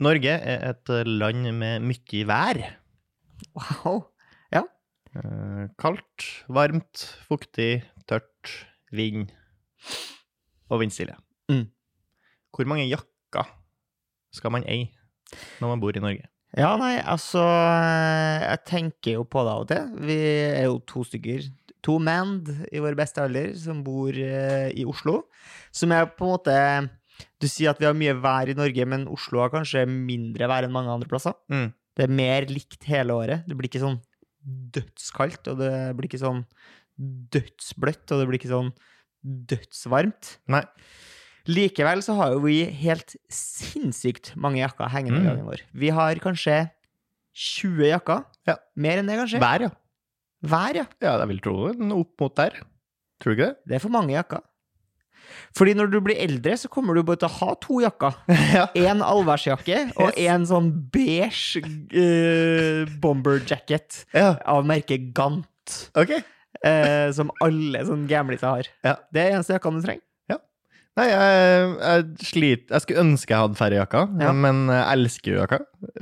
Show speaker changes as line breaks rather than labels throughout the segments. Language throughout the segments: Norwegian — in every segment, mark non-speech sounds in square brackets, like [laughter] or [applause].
Norge er et land med mye vær.
Wow.
Ja. Kaldt, varmt, fuktig, tørt, vind og vindstille.
Mm.
Hvor mange jakker skal man eie når man bor i Norge?
Ja, nei, altså Jeg tenker jo på det av og til. Vi er jo to stykker. To mand i vår beste alder som bor eh, i Oslo. Som er på en måte Du sier at vi har mye vær i Norge, men Oslo har kanskje mindre vær enn mange andre plasser.
Mm.
Det er mer likt hele året. Det blir ikke sånn dødskaldt, og det blir ikke sånn dødsbløtt, og det blir ikke sånn dødsvarmt.
Nei.
Likevel så har jo vi helt sinnssykt mange jakker hengende i
Mm.
gangen vår. Vi har kanskje 20 jakker.
Ja.
Mer enn det, kanskje.
Hver, ja.
Hver, ja.
Ja, jeg vil tro det. Opp mot der. Tror du ikke det?
Det er for mange jakker. Fordi når du blir eldre, så kommer du bare til å ha to jakker. [laughs]
ja.
En allværsjakke og en sånn beige uh, bomberjacket
ja.
av merket Gant.
Okay.
Uh, som alle sånn gamliser har.
Ja.
Det er eneste jakka du trenger.
Nei, jeg, jeg sliter Jeg skulle ønske jeg hadde færre jakker,
Ja.
men jeg elsker jo jakka.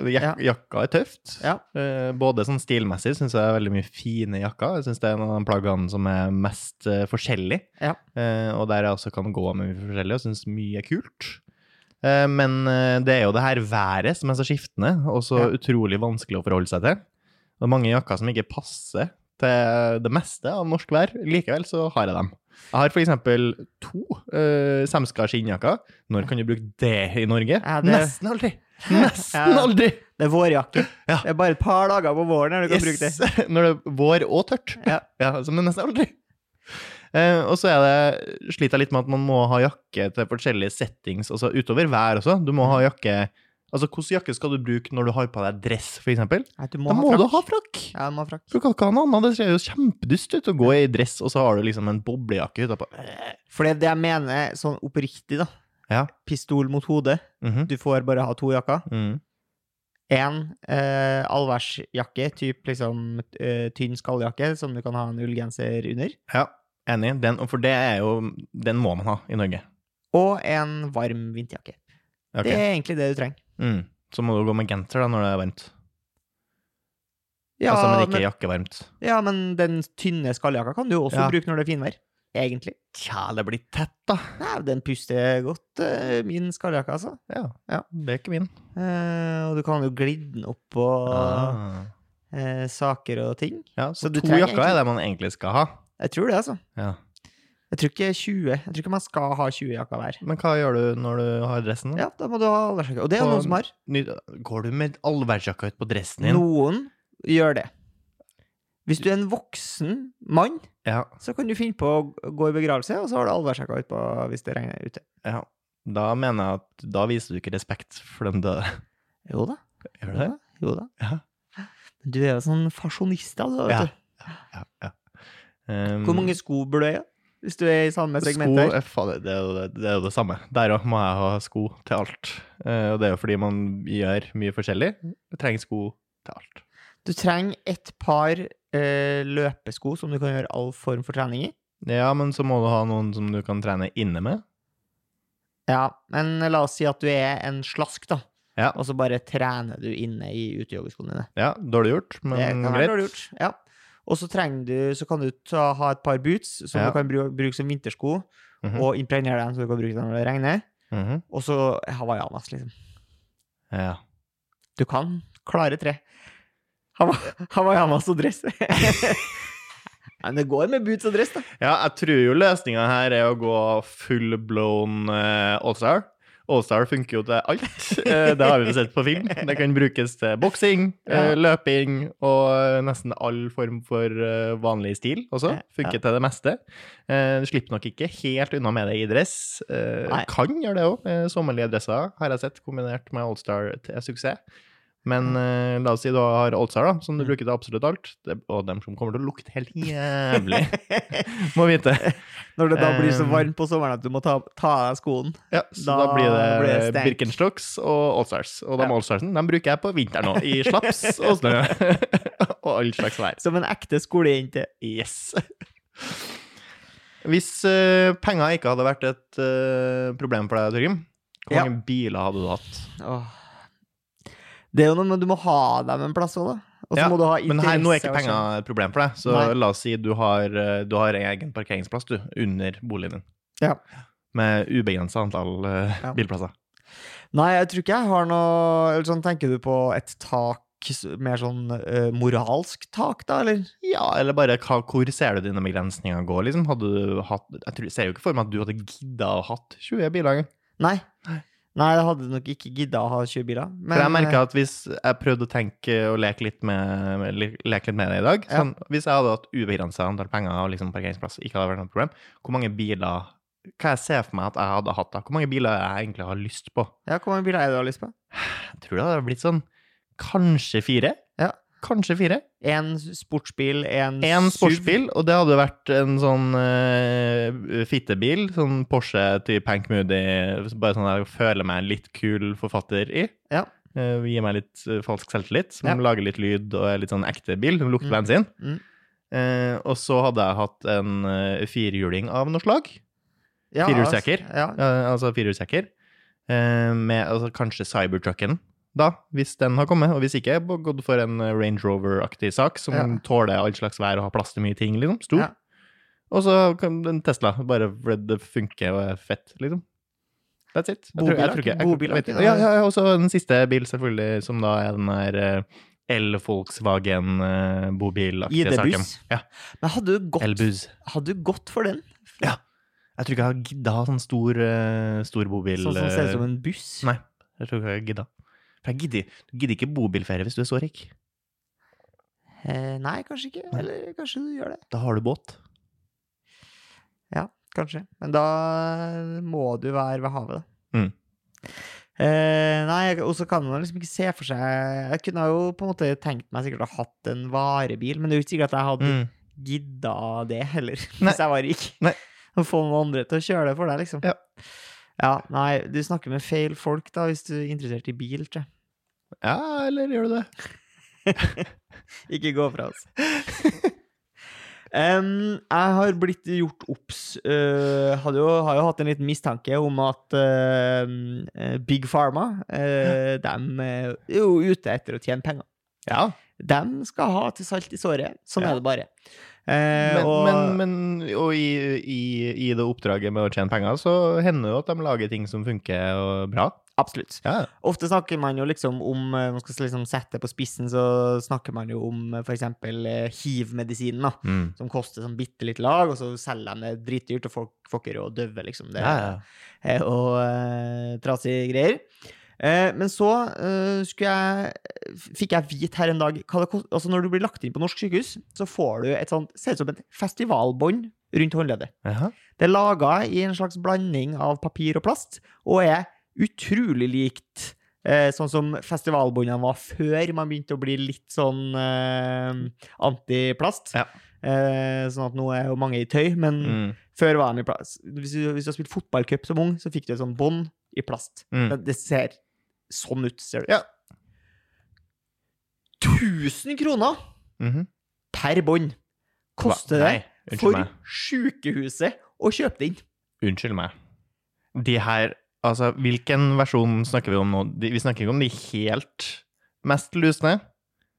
Jak
Ja.
Jakka er tøft.
Ja.
Eh, Både sånn stilmessig syns jeg er veldig mye fine jakker. Jeg syns det er en av de plaggene som er mest uh, forskjellig,
Ja.
uh, og der jeg også kan gå med mye forskjellig og syns mye er kult. Men det er jo det her været som er så skiftende, og så utrolig vanskelig å forholde seg til. Det er mange jakker som ikke passer til det meste av norsk vær. Likevel så har jeg dem. Jeg har eksempel to uh, Semska skinnjakker. Når kan du bruke det i Norge?
Ja, det-
Nesten aldri! [laughs] Nesten
Ja.
aldri!
Det er vårjakke.
Ja.
Det er bare et par dager på våren når du kan bruke det. [laughs]
Når det er vår og tørt.
Ja.
så men nesten aldri. Uh, og så er det, sliter jeg litt med at man må ha jakke til forskjellige settings, altså utover vær også. Du må ha jakke Altså, hvilken jakke skal du bruke når du har på deg dress,
du
Da
må
må du ha frakk!
Ja, du må ha frakk.
Du kan ikke ha noe annet. Det ser jo kjempedust ut å gå i dress, og så har du liksom en boblejakke utapå.
For det er det jeg mener sånn oppriktig, da.
Ja.
Pistol mot hodet.
Mhm.
Du får bare ha to jakker.
Mm.
Én eh, allværsjakke, typ liksom eh, tynn skalljakke, som du kan ha en ullgenser under.
Ja, enig. Den, for det er jo Den må man ha i Norge.
Og en varm vinterjakke.
Okay.
Det er egentlig det du trenger.
Mm. Så må du gå med genser da når det er varmt.
Ja,
altså, men ikke
men,
jakkevarmt.
ja, men den tynne skalljakka kan du også
Ja.
bruke når det er finvær. Egentlig.
Tja, det blir tett, da.
Nei, den puster godt, eh, min skalljakke, altså.
Ja.
Ja.
Det er ikke min.
Eh, og du kan jo glidde den opp på
Ah.
eh, saker og ting.
Ja, så,
Så du
to
jakker
jakker er det man egentlig skal ha.
Jeg tror det, altså.
Ja.
Jeg tror ikke 20. Jeg tror ikke man skal ha 20 jakker hver.
Men hva gjør du når du har dressen? da?
Ja, da må du ha allværsjakke. Og det er
På-
noen som har.
ny- Går du med allværsjakka ut på dressen din?
Noen gjør det. Hvis du er en voksen mann,
Ja,
så kan du finne på å gå i begravelse, og så har du allværsjakka utpå hvis det regner ute.
ja. Da mener jeg at da viser du ikke respekt for den døde.
Jo da.
Gjør du det?
Jo da.
Ja.
Men du er jo sånn fasjonist, altså.
Ja.
Vet du.
Ja, ja. Um,
Hvor mange sko burde du eie? Hvis du er i samme segment
Sko, eh, faen, det, er jo det, det er jo det samme. Der òg må jeg ha sko til alt. Eh, og det er jo fordi man gjør mye forskjellig. Du trenger sko til alt.
Du trenger et par eh, løpesko som du kan gjøre all form for trening i.
Ja, men så må du ha noen som du kan trene inne med.
Ja, men la oss si at du er en slask, da.
Ja.
Og så bare trener du inne i utejoggeskoene dine.
Ja, dårlig gjort, men greit.
dårlig gjort. Ja. Og så trenger du, så kan du ta, ha et par boots som
Ja.
du kan bruke, bruke som vintersko,
Mhm.
og impregnere dem så du kan bruke dem når det regner.
Mhm.
Og så hawaiianas, liksom.
Ja.
Du kan klare tre. Hawa- Hawaiianas og dress. [laughs] Men det går med boots og dress, da.
ja, jeg tror jo løsninga her er å gå full blown uh, allstar. Allstar funker jo til alt. Eh, det har vi sett på film. Det kan brukes til boksing, eh, løping og nesten all form for eh, vanlig stil også. Funker til det meste. Eh, Du slipper nok ikke helt unna med det i dress. Eh, Kan gjøre det òg. Sommerlige dresser har jeg sett kombinert med allstar til suksess. Men uh, la oss si du har allstar, da, som du bruker til absolutt alt. Det, og dem som kommer til å lukte helt jævlig, [laughs] må vite.
Når det da blir så
Um,
varmt på sommeren at du må ta, ta av skoen.
Ja, så
Da
da, blir det,
blir det.
Birkenstocks og Allstars. Og de
Ja.
Allstarsene de bruker jeg på vinteren òg, i slaps og snø. [laughs] og all slags vær.
Som en ekte skolejente.
Yes. Hvis uh, penger ikke hadde vært et uh, problem for deg, Torgrim, hvor
Ja.
mange biler hadde du hatt?
Åh. Det er jo noe men du må ha dem en plass òg, da.
Ja,
må du ha
Men her, nå er ikke penger et problem for deg, så
Nei.
la oss si du har, eh, du har en egen parkeringsplass du, under boligen din.
Ja.
Med ubegrensa antall eh,
Ja.
bilplasser.
Nei, jeg tror ikke jeg har noe Eller sånn, tenker du på et tak Mer sånn uh, moralsk tak, da, eller?
Ja, eller bare hva, hvor ser du dine begrensninger gå, liksom? Hadde du hatt Jeg tror, ser jo ikke for meg at du hadde gidda å hatt 20 biler Nei.
Nei. Nei, jeg hadde nok ikke gidda å ha 20 biler. Men,
For jeg merka
eh,
at hvis jeg prøvde å tenke og leke litt med, leke litt med det i dag
Ja.
sånn, Hvis jeg hadde hatt ubegrensa antall penger og liksom parkeringsplass, ikke hadde vært noe problem, hvor mange biler Hva jeg ser for meg at jeg hadde hatt da? Hvor mange biler jeg egentlig har lyst på?
Ja, Hvor mange biler er det du har lyst på?
Jeg tror det hadde blitt sånn kanskje fire. Kanskje fire.
Én sportsbil, én
Én
En
sportsbil, og det hadde vært en sånn uh, fittebil. Sånn Porsche til Pank Moody. Bare sånn jeg føler meg en litt kul forfatter i.
Ja.
Uh, gir meg litt uh, falsk selvtillit. Som
Ja.
lager litt lyd og er litt sånn ekte bil. Som lukter
Mm.
bensin.
Mm.
Uh, og så hadde jeg hatt en uh, firehjuling av noe slag.
Ja,
Firehjulstrekker.
altså, Ja,
altså firehjulstrekker. Eh, med altså, kanskje Cybertrucken, da, hvis den har kommet. Og hvis ikke, gått for en eh, Range Rover-aktig sak som
Ja.
tåler all slags vær og har plass til mye ting, liksom. Stor.
Ja.
Og så en Tesla, bare fordi det funker og er fett, liksom. That's it. Jeg tror- jeg
Bobil,
tror ikke- jeg-
bobil,
vet
ikke
ikke. Ja, ja, og så den siste bil, selvfølgelig, som da er den der eh, El-Volkswagen uh, bobilaktige saken. Ja.
Men hadde du gått, hadde du gått for den? Ja.
Jeg tror ikke jeg har gidda ha sånn stor, uh, stor bobil.
Sånn som ser ut
eh,
som en buss?
Nei, jeg tror ikke jeg gidda. For jeg gidder, du gidder ikke bobilferie hvis du er så rik.
Eh, nei, kanskje ikke.
Nei.
Eller kanskje du gjør det.
Da har du båt.
Ja, kanskje. Men da må du være ved havet, da.
Mm.
Eh, nei, og så kan man liksom ikke se for seg Jeg kunne jo på en måte tenkt meg sikkert å ha hatt en varebil, men det er jo ikke sikkert at jeg hadde
Mm.
gidda det heller, [laughs]
Nei.
hvis jeg var rik.
Nei.
Å få noen andre til å kjøre det for deg, liksom.
Ja.
Ja, nei, du snakker med feil folk da, hvis du er interessert i bil, tror jeg.
Ja, eller gjør du det? [laughs]
Ikke gå fra oss. Um, jeg har blitt gjort obs. Uh, jo, har jo hatt en liten mistanke om at eh, Big Pharma uh, De er jo ute etter å tjene penger.
Ja.
De skal ha til salt i såret. Sånn
Ja.
er det bare. Eh,
Men,
og,
men, men og i, i, i det oppdraget med å tjene penger, så hender det jo at de lager ting som funker og bra.
Absolutt.
Ja.
Ofte snakker man jo liksom om eh, Man skal liksom sette på spissen, så snakker man jo om f.eks. for eksempel eh, hiv-medisinen, da.
Mm.
Som koster sånn bitte litt lag, og så selger de det dritdyrt, og folk får ikke råd døve, liksom. Det
Ja, ja.
er eh, trasige greier. Eh, men så eh, jeg, fikk jeg vite her en dag altså Når du blir lagt inn på norsk sykehus, så får du et sånt Ser ut som et festivalbånd rundt håndleddet.
Aha.
Det er laga i en slags blanding av papir og plast, og er utrolig likt eh, sånn som festivalbåndene var før man begynte å bli litt sånn eh, antiplast.
Ja.
Eh, sånn at nå er jo mange i tøy, men
Mm.
før var de i plast. Hvis du, hvis du har spilt fotballcup som ung, så fikk du et sånt bånd i plast.
Mm.
Det, det ser sånn ut, ser det ut.
Ja.
1000 kroner
Mhm.
per bånd koster
Hva?
det for
meg.
sjukehuset å kjøpe den.
Unnskyld meg. De her Altså, hvilken versjon snakker vi om nå? De, vi snakker ikke om de helt mest lusne.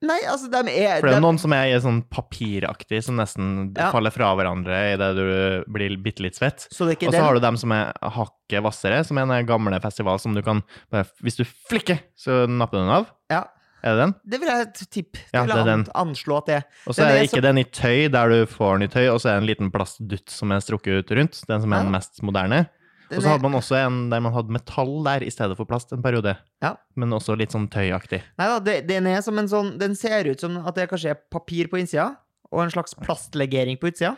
Nei, altså, de er
For det er
de-
noen som er i sånn papiraktig, som nesten
Ja.
faller fra hverandre idet du blir bitte litt svett. Og så
den?
har du dem som er hakket hvassere, som er den gamle festival som du kan bare, Hvis du flikker, så napper du den av.
Ja,
Er det den?
det vil jeg tippe.
Ja, det
jeg anslå at det er.
Og så er det ikke
så-
den i tøy, der du får den i tøy, og så er det en liten plastdutt som er strukket ut rundt. Den som er
Ja.
den mest moderne. Og så hadde man også en der man hadde metall der i stedet for plast en periode.
Ja.
Men også litt sånn tøyaktig.
Nei da, den er som en sånn Den ser ut som at det kanskje er papir på innsida, og en slags plastlegering på utsida.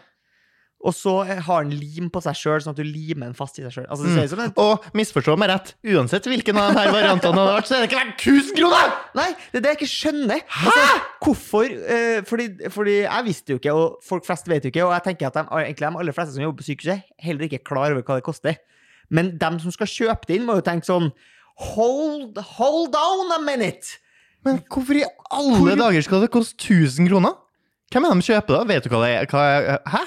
Og så har den lim på seg sjøl, sånn at du limer den fast i seg sjøl. Altså,
Mm.
en
Og misforstå meg rett, uansett hvilken av de variantene det hadde vært, så er det ikke verdt 1000 kroner!
Nei, det er det jeg ikke skjønner. Altså, hvorfor? Eh, fordi, fordi jeg visste jo ikke, og folk flest vet jo ikke, og jeg tenker at de, egentlig de aller fleste som jobber på sykehuset, heller ikke er klar over hva det koster. Men dem som skal kjøpe det inn, må jo tenke sånn Hold, hold down a minute!
Men hvorfor i alle
Hvor-
dager skal det koste 1000 kroner? Hvem er de kjøper da? Vet du hva det er? Hva er hæ?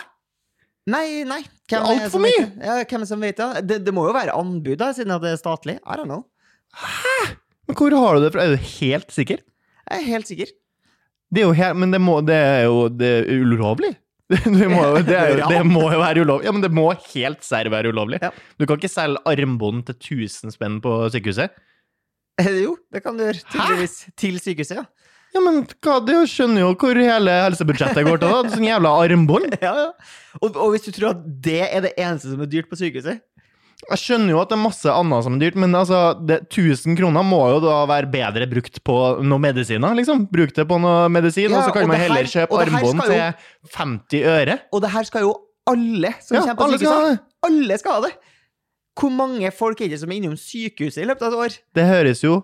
Nei, nei.
Det er
Hvem det
for
altfor
mye!
vet? Ja, hvem er det som vet det? det? Det må jo være anbud, da, siden det er statlig. I don't know.
Men hvor har du det fra? Er du helt sikker?
Jeg er helt sikker.
Det er jo helt, men det, må, det er jo det er ulovlig. [laughs] Det må, det, er det må jo være ulovlig. Ja, men det må helt serr være ulovlig.
Ja.
Du kan ikke selge armbånd til 1000 spenn på sykehuset.
Eh, Jo, det kan du gjøre. Tydeligvis. Til sykehuset, ja.
Ja, men hva, det skjønner jo hvor hele helsebudsjettet går til, da. Sånn jævla armbånd. [laughs]
ja, ja. Og, og hvis du tror at det er det eneste som er dyrt på sykehuset
Jeg skjønner jo at det er masse annet som er dyrt, men altså, det, 1000 kroner må jo da være bedre brukt på noen medisiner, liksom. Bruk det på noe medisin,
Ja,
og så kan man heller kjøpe armbånd til 50 øre.
Og det her skal jo alle som
Ja,
kommer på sykehuset. Alle skal ha det! Hvor mange folk er det som er innom sykehuset i løpet av et år?
Det høres jo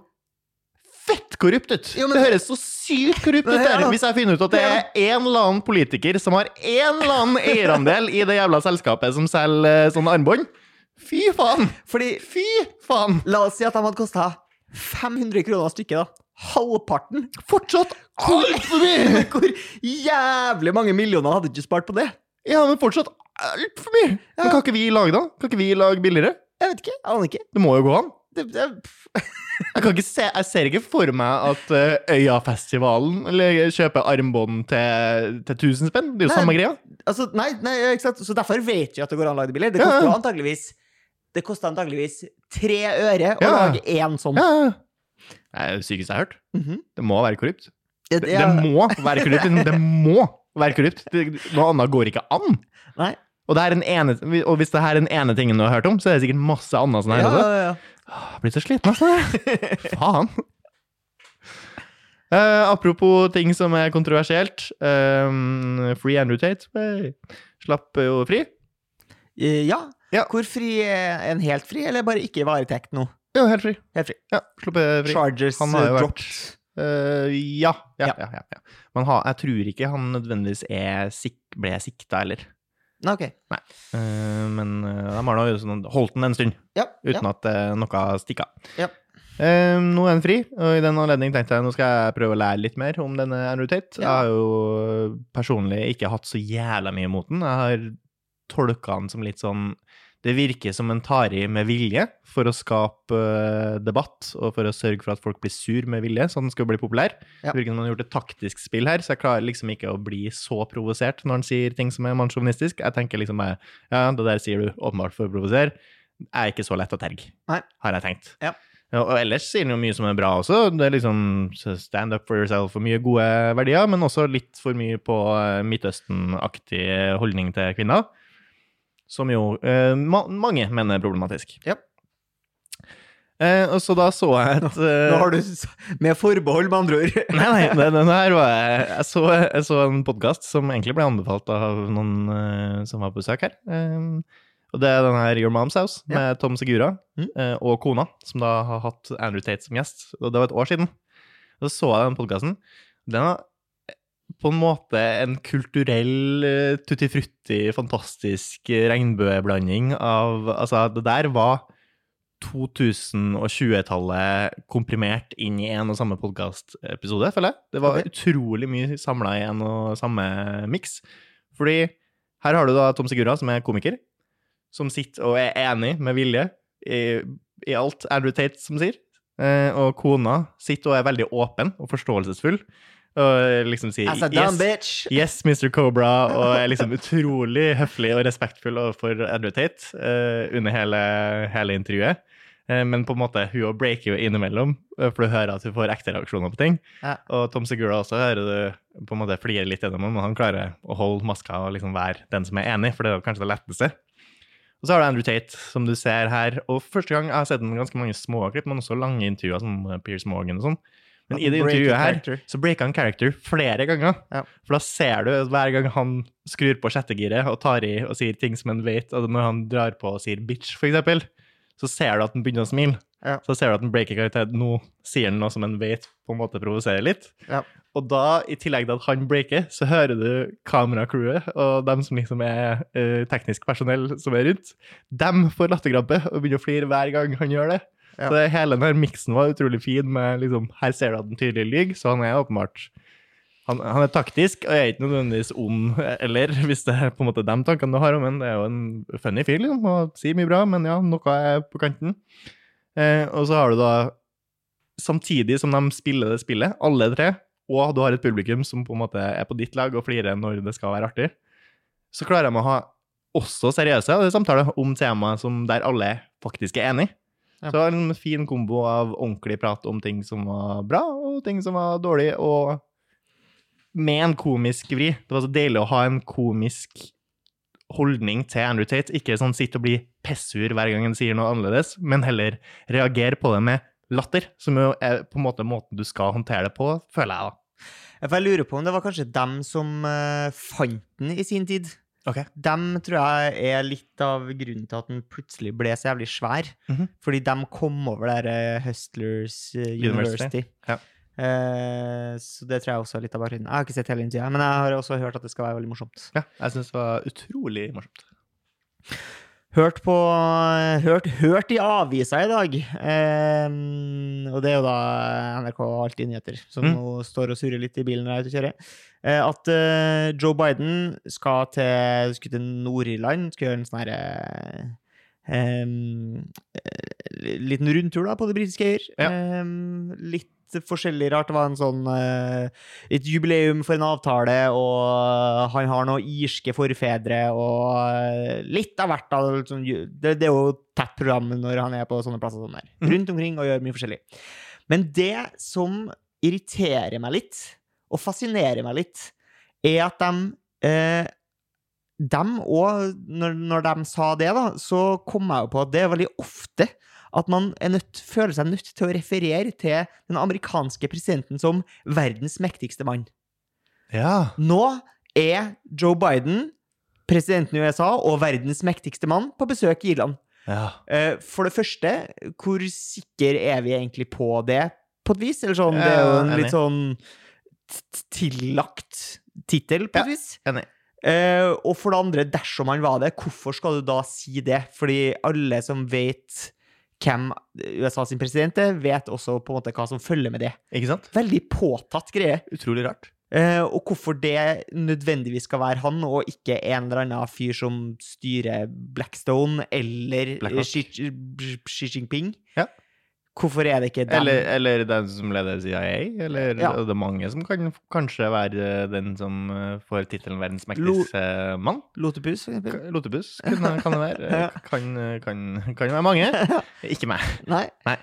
fett korrupt ut.
Jo, men-
det høres så sykt korrupt ut der. Hvis jeg finner ut at det er en eller annen politiker som har en eller annen eierandel i det jævla selskapet som selger eh, sånne armbånd. Fy faen!
Fordi,
Fy faen!
la oss si at de hadde kosta 500 kroner stykket, da. Halvparten.
Fortsatt altfor mye! [laughs]
Hvor jævlig mange millioner hadde ikke spart på det?
Ja, men fortsatt altfor mye. Men kan ikke vi lage da? Kan ikke vi lage billigere?
Jeg vet ikke. Jeg aner ikke.
Det må jo gå an.
Det, det, [laughs]
Jeg, kan ikke se, jeg ser ikke for meg at uh, Øyafestivalen eller kjøper armbånd til, til 1000 spenn. Det er jo
Nei.
samme greia.
altså, nei, nei, ikke sant? Så derfor vet vi at det går an å lage det billig. Det koster
ja.
antageligvis Det koster antageligvis tre øre å
Ja.
lage én sånn.
Ja. Det er det sykeste jeg har hørt.
Mhm.
Det må være korrupt.
Det-
Det,
det
det må være korrupt. [laughs] Det må være korrupt. Det, noe annet går ikke an.
Nei.
Og, det er en ene, og hvis det her er den ene tingen du har hørt om, så er det sikkert masse annet sånn her.
Ja, ja, ja.
Åh, Jeg blir så sliten, altså. [laughs] Faen. Uh, apropos ting som er kontroversielt. eh, free Andrew Tate hey, slapp jo fri.
Eh, ja.
Ja.
Hvor fri er en helt fri, eller bare ikke i varetekt nå?
Ja, helt fri.
Helt fri.
Ja, sluppet fri.
Chargers
Han har jo
eh,
vært
dropped.
Eh, ja. Ja,
Ja.
ja, ja. Men ha, jeg tror ikke han nødvendigvis er sik ble sikta, eller.
Nei, ok.
Eh, men uh, de har nå sånn, holdt den en stund,
Ja.
uten
ja.
at uh, noe stikka.
Ja.
Nå er den fri, og i den anledning tenkte jeg nå skal jeg prøve å lære litt mer om denne Andrew Tate. Jeg har jo personlig ikke hatt så jævla mye imot den. Jeg har tolka den som litt sånn Det virker som en tar i med vilje for å skape eh, debatt, og for å sørge for at folk blir sur med vilje, så den skal bli populær.
Ja.
Det virker som han har gjort et taktisk spill her, så jeg klarer liksom ikke å bli så provosert når han sier ting som er mannssjåvinistisk. Jeg tenker liksom jeg, Ja, det der sier du åpenbart for å provosere. Er ikke så lett å terge,
Nei.
har jeg tenkt.
Ja.
Ja, Og ellers sier han jo mye som er bra også. Det er liksom stand up for yourself og mye gode verdier, men også litt for mye på eh, Midtøsten-aktig holdning til kvinner. Som jo eh, ma mange mener er problematisk.
Ja.
Eh, og så da så jeg et eh,
Nå har du med forbehold, med andre ord. [laughs]
Nei, nei, det, den her var jeg Jeg så, jeg så en podkast som egentlig ble anbefalt av noen eh, som var på besøk her. Um, og det er den her Your Mom's House med Tom Segura
Mm.
eh, og kona, som da har hatt Andrew Tate som gjest. Og det var et år siden. Og så så jeg den podkasten. Den har på en måte en kulturell uh, tutti frutti, fantastisk eh, regnbueblanding av Altså, det der var 2020-tallet komprimert inn i en og samme podkastepisode, føler jeg. Det var
okay.
utrolig mye samla i en og samme miks. Fordi her har du da Tom Sigurda, som er komiker, som sitter og er enig med vilje i, i alt Andrew Tate som sier. Eh, og kona sitter og er veldig åpen og forståelsesfull. Og liksom
dumb bitch.
Yes, Mr. Cobra, og er liksom utrolig høflig og respektfull overfor Andrew Tate uh, under hele, hele intervjuet. Uh, men på en måte, hun òg breaker jo innimellom, eh, for du hører at hun får ekte reaksjoner på ting.
Ja.
Og Tom Segura også hører du på en måte flirer litt gjennom, men han klarer å holde maska og liksom være den som er enig, for det er kanskje det letteste. Og så har du Andrew Tate, som du ser her. Og første gang jeg har sett den ganske mange små klipp, men også lange intervjuer, som Piers Morgan og sånn. Men i det intervjuet her så breaker han character flere ganger.
Ja.
For da ser du hver gang han skrur på sjettegiret og tar i og sier ting som han vet, og når han drar på og sier bitch, for eksempel, så ser du at han begynner å smile.
Ja.
Så ser du at han breaker karakter. Nå sier han noe som han vet på en måte provoserer litt.
Ja.
Og da, i tillegg til at han breaker, så hører du kameracrewet og dem som liksom er uh, teknisk personell som er rundt, dem får latterkrampe og begynner å flire hver gang han gjør det. Så det, hele den miksen var utrolig fin. med liksom, Her ser du at den tydelig lyver, så han er åpenbart han, han er taktisk og er ikke nødvendigvis ond, eller [laughs] hvis det er på en måte de tankene du har om ham. Det er jo en funny fyr, liksom, og sier mye bra, men ja, noe er på kanten. Eh, og så har du da samtidig som de spiller det spillet, alle tre, og du har et publikum som på en måte er på ditt lag og flirer når det skal være artig, så klarer de å ha også seriøse samtaler om temaet der alle faktisk er enig.
Ja.
Så en fin kombo av ordentlig prat om ting som var bra, og ting som var dårlig, og med en komisk vri. Det var så deilig å ha en komisk holdning til Andrew Tate. Ikke sånn sitte og bli pessur hver gang han sier noe annerledes, men heller reagere på det med latter, som jo er på en måte måten du skal håndtere det på, føler jeg, da.
For jeg lurer på om det var kanskje dem som eh, fant den i sin tid.
Ok.
Dem tror jeg er litt av grunnen til at den plutselig ble så jævlig svær.
Mhm.
Fordi de kom over der eh, Hustlers eh,
University.
University.
Ja.
Eh, så det tror jeg også er litt av bakgrunnen. Jeg har ikke sett hele intervjuet, men jeg har også hørt at det skal være veldig morsomt.
Ja, jeg syns det var utrolig morsomt.
Hørt på Hørt, hørt i avisa i dag, eh, og det er jo da NRK Alltid Nyheter, som
Mm.
nå står og surrer litt i bilen når jeg er ute og kjører, at eh, Joe Biden skal til, skulle til Nord-Irland, skal gjøre en sånn herre eh, eh, liten rundtur da, på de britiske øyer.
Ja.
Um, litt forskjellig rart. Det var en sånn uh, et jubileum for en avtale, og han har noen irske forfedre, og eh, litt av hvert. Da, liksom, det, det er jo tett program når han er på sånne plasser sånn der.
Mhm.
Rundt omkring og gjør mye forskjellig. Men det som irriterer meg litt, og fascinerer meg litt, er at de eh, dem òg, når, når de sa det, da, så kom jeg jo på at det er veldig ofte at man er nødt, føler seg nødt til å referere til den amerikanske presidenten som verdens mektigste mann.
Ja.
Nå er Joe Biden, presidenten i USA og verdens mektigste mann, på besøk i Irland.
ja.
Eh, For det første, hvor sikker er vi egentlig på det, på et vis? Eller sånn, det er jo en litt sånn tillagt tittel, på et vis.
Enig.
Eh, og for det andre, dersom han var det, hvorfor skal du da si det? Fordi alle som vet hvem USA sin president er, vet også på en måte hva som følger med det.
Ikke sant?
Veldig påtatt greie.
Utrolig rart.
Uh, og hvorfor det nødvendigvis skal være han, og ikke en eller annen fyr som styrer Blackstone eller
Blackrock.
Xi, Xi Jinping.
Ja.
Hvorfor er det ikke dem?
Eller, eller den som leder CIA, eller
Ja.
det er mange som kan kanskje være den som eh, får tittelen verdens mektigste mann.
Lotepus, for eksempel?
Lotepus kan, kan det være. [laughs]
Ja.
Kan, kan, kan være mange. [laughs] Ikke meg.
Nei.
Nei.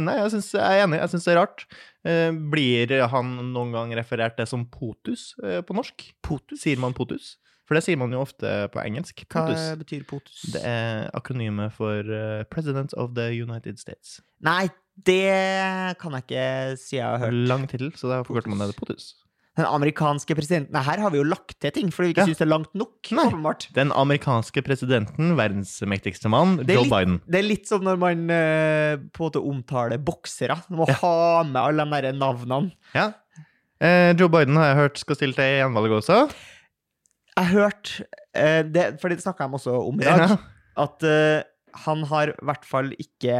nei, jeg, synes, jeg er enig. Jeg syns det er rart. Eh, blir han noen gang referert til som POTUS eh, på norsk? POTUS? Sier man POTUS? For det sier man jo ofte på engelsk.
Hva
POTUS.
betyr POTUS?
Det er akronymet for eh, President of the United States.
Nei, det kan jeg ikke si jeg har hørt.
Lang tittel, så da forkorter man det til POTUS.
Den amerikanske presidenten Nei, Her har vi jo lagt til ting, fordi vi ikke
Ja.
syns det er langt nok.
Nei.
åpenbart.
Den amerikanske presidenten, verdens mektigste mann, Joe
litt-
Biden.
Det er litt som når man uh, på en måte omtaler boksere. Du må
Ja.
ha med alle de der navnene.
Ja. Eh, Joe Biden har jeg hørt skal stille til gjenvalg også.
Jeg har hørt eh, det, For det snakka jeg også om i dag.
Ja.
At uh, han har i hvert fall ikke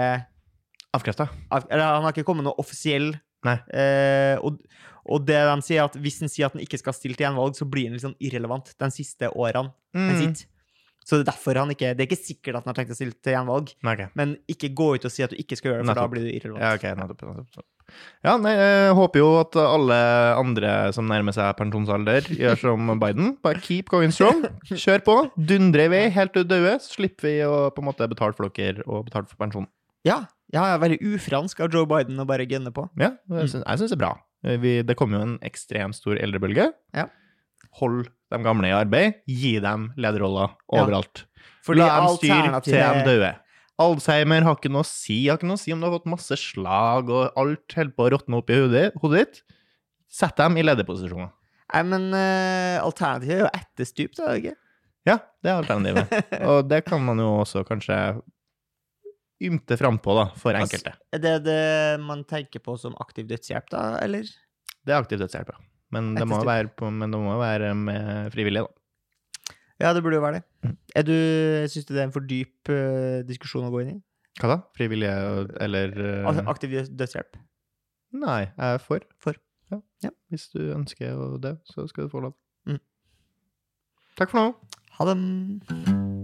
Avkrefta.
av- Eller han har ikke kommet noe offisiell
Nei.
eh, og, og det de sier, er at hvis han sier at han ikke skal stille til gjenvalg, så blir han sånn irrelevant de siste årene han
Mm.
sitter. Så det er derfor han ikke Det er ikke sikkert at han har tenkt å stille til gjenvalg,
Okay.
men ikke gå ut og si at du ikke skal gjøre det, for da blir du irrelevant.
Ja, ok, nettopp, nettopp, nettopp. Ja, nei, jeg håper jo at alle andre som nærmer seg pensjonsalder, gjør som Biden. Bare keep going strong. Kjør på. Dundre i vei helt til du dauer, slipper vi å på en måte betale for dere og betale for pensjon.
Ja, ja, veldig ufransk av Joe Biden å bare gunne på.
Ja, jeg syns, det er bra. Vi, det kommer jo en ekstremt stor eldrebølge.
Ja.
Hold de gamle i arbeid. Gi dem lederroller
Ja.
overalt.
Fordi
La dem styre til de dauer. Alzheimer har ikke noe å si. Har ikke noe å si om du har fått masse slag og alt holder på å råtne opp i hodet, hodet ditt. Sett dem i lederposisjoner.
Nei, men uh, alternativet er jo etterstup, da, er ikke?
Ja, det er alternativet. [laughs] og det kan man jo også kanskje ymte frampå, da, for
Altså,
enkelte.
Er det det man tenker på som aktiv dødshjelp, da, eller?
Det er aktiv dødshjelp, ja. Men det må være, på, men det må være med frivillige, da.
Ja, det burde jo være det.
Mm.
Er du, Syns du det er en for dyp uh, diskusjon å gå inn i?
Hva da? Frivillige eller uh...
altså, Aktiv dødshjelp?
Nei, jeg er for.
For.
Ja.
Ja.
Hvis du ønsker det, så skal du få lov.
Mm.
Takk for nå.
Ha det.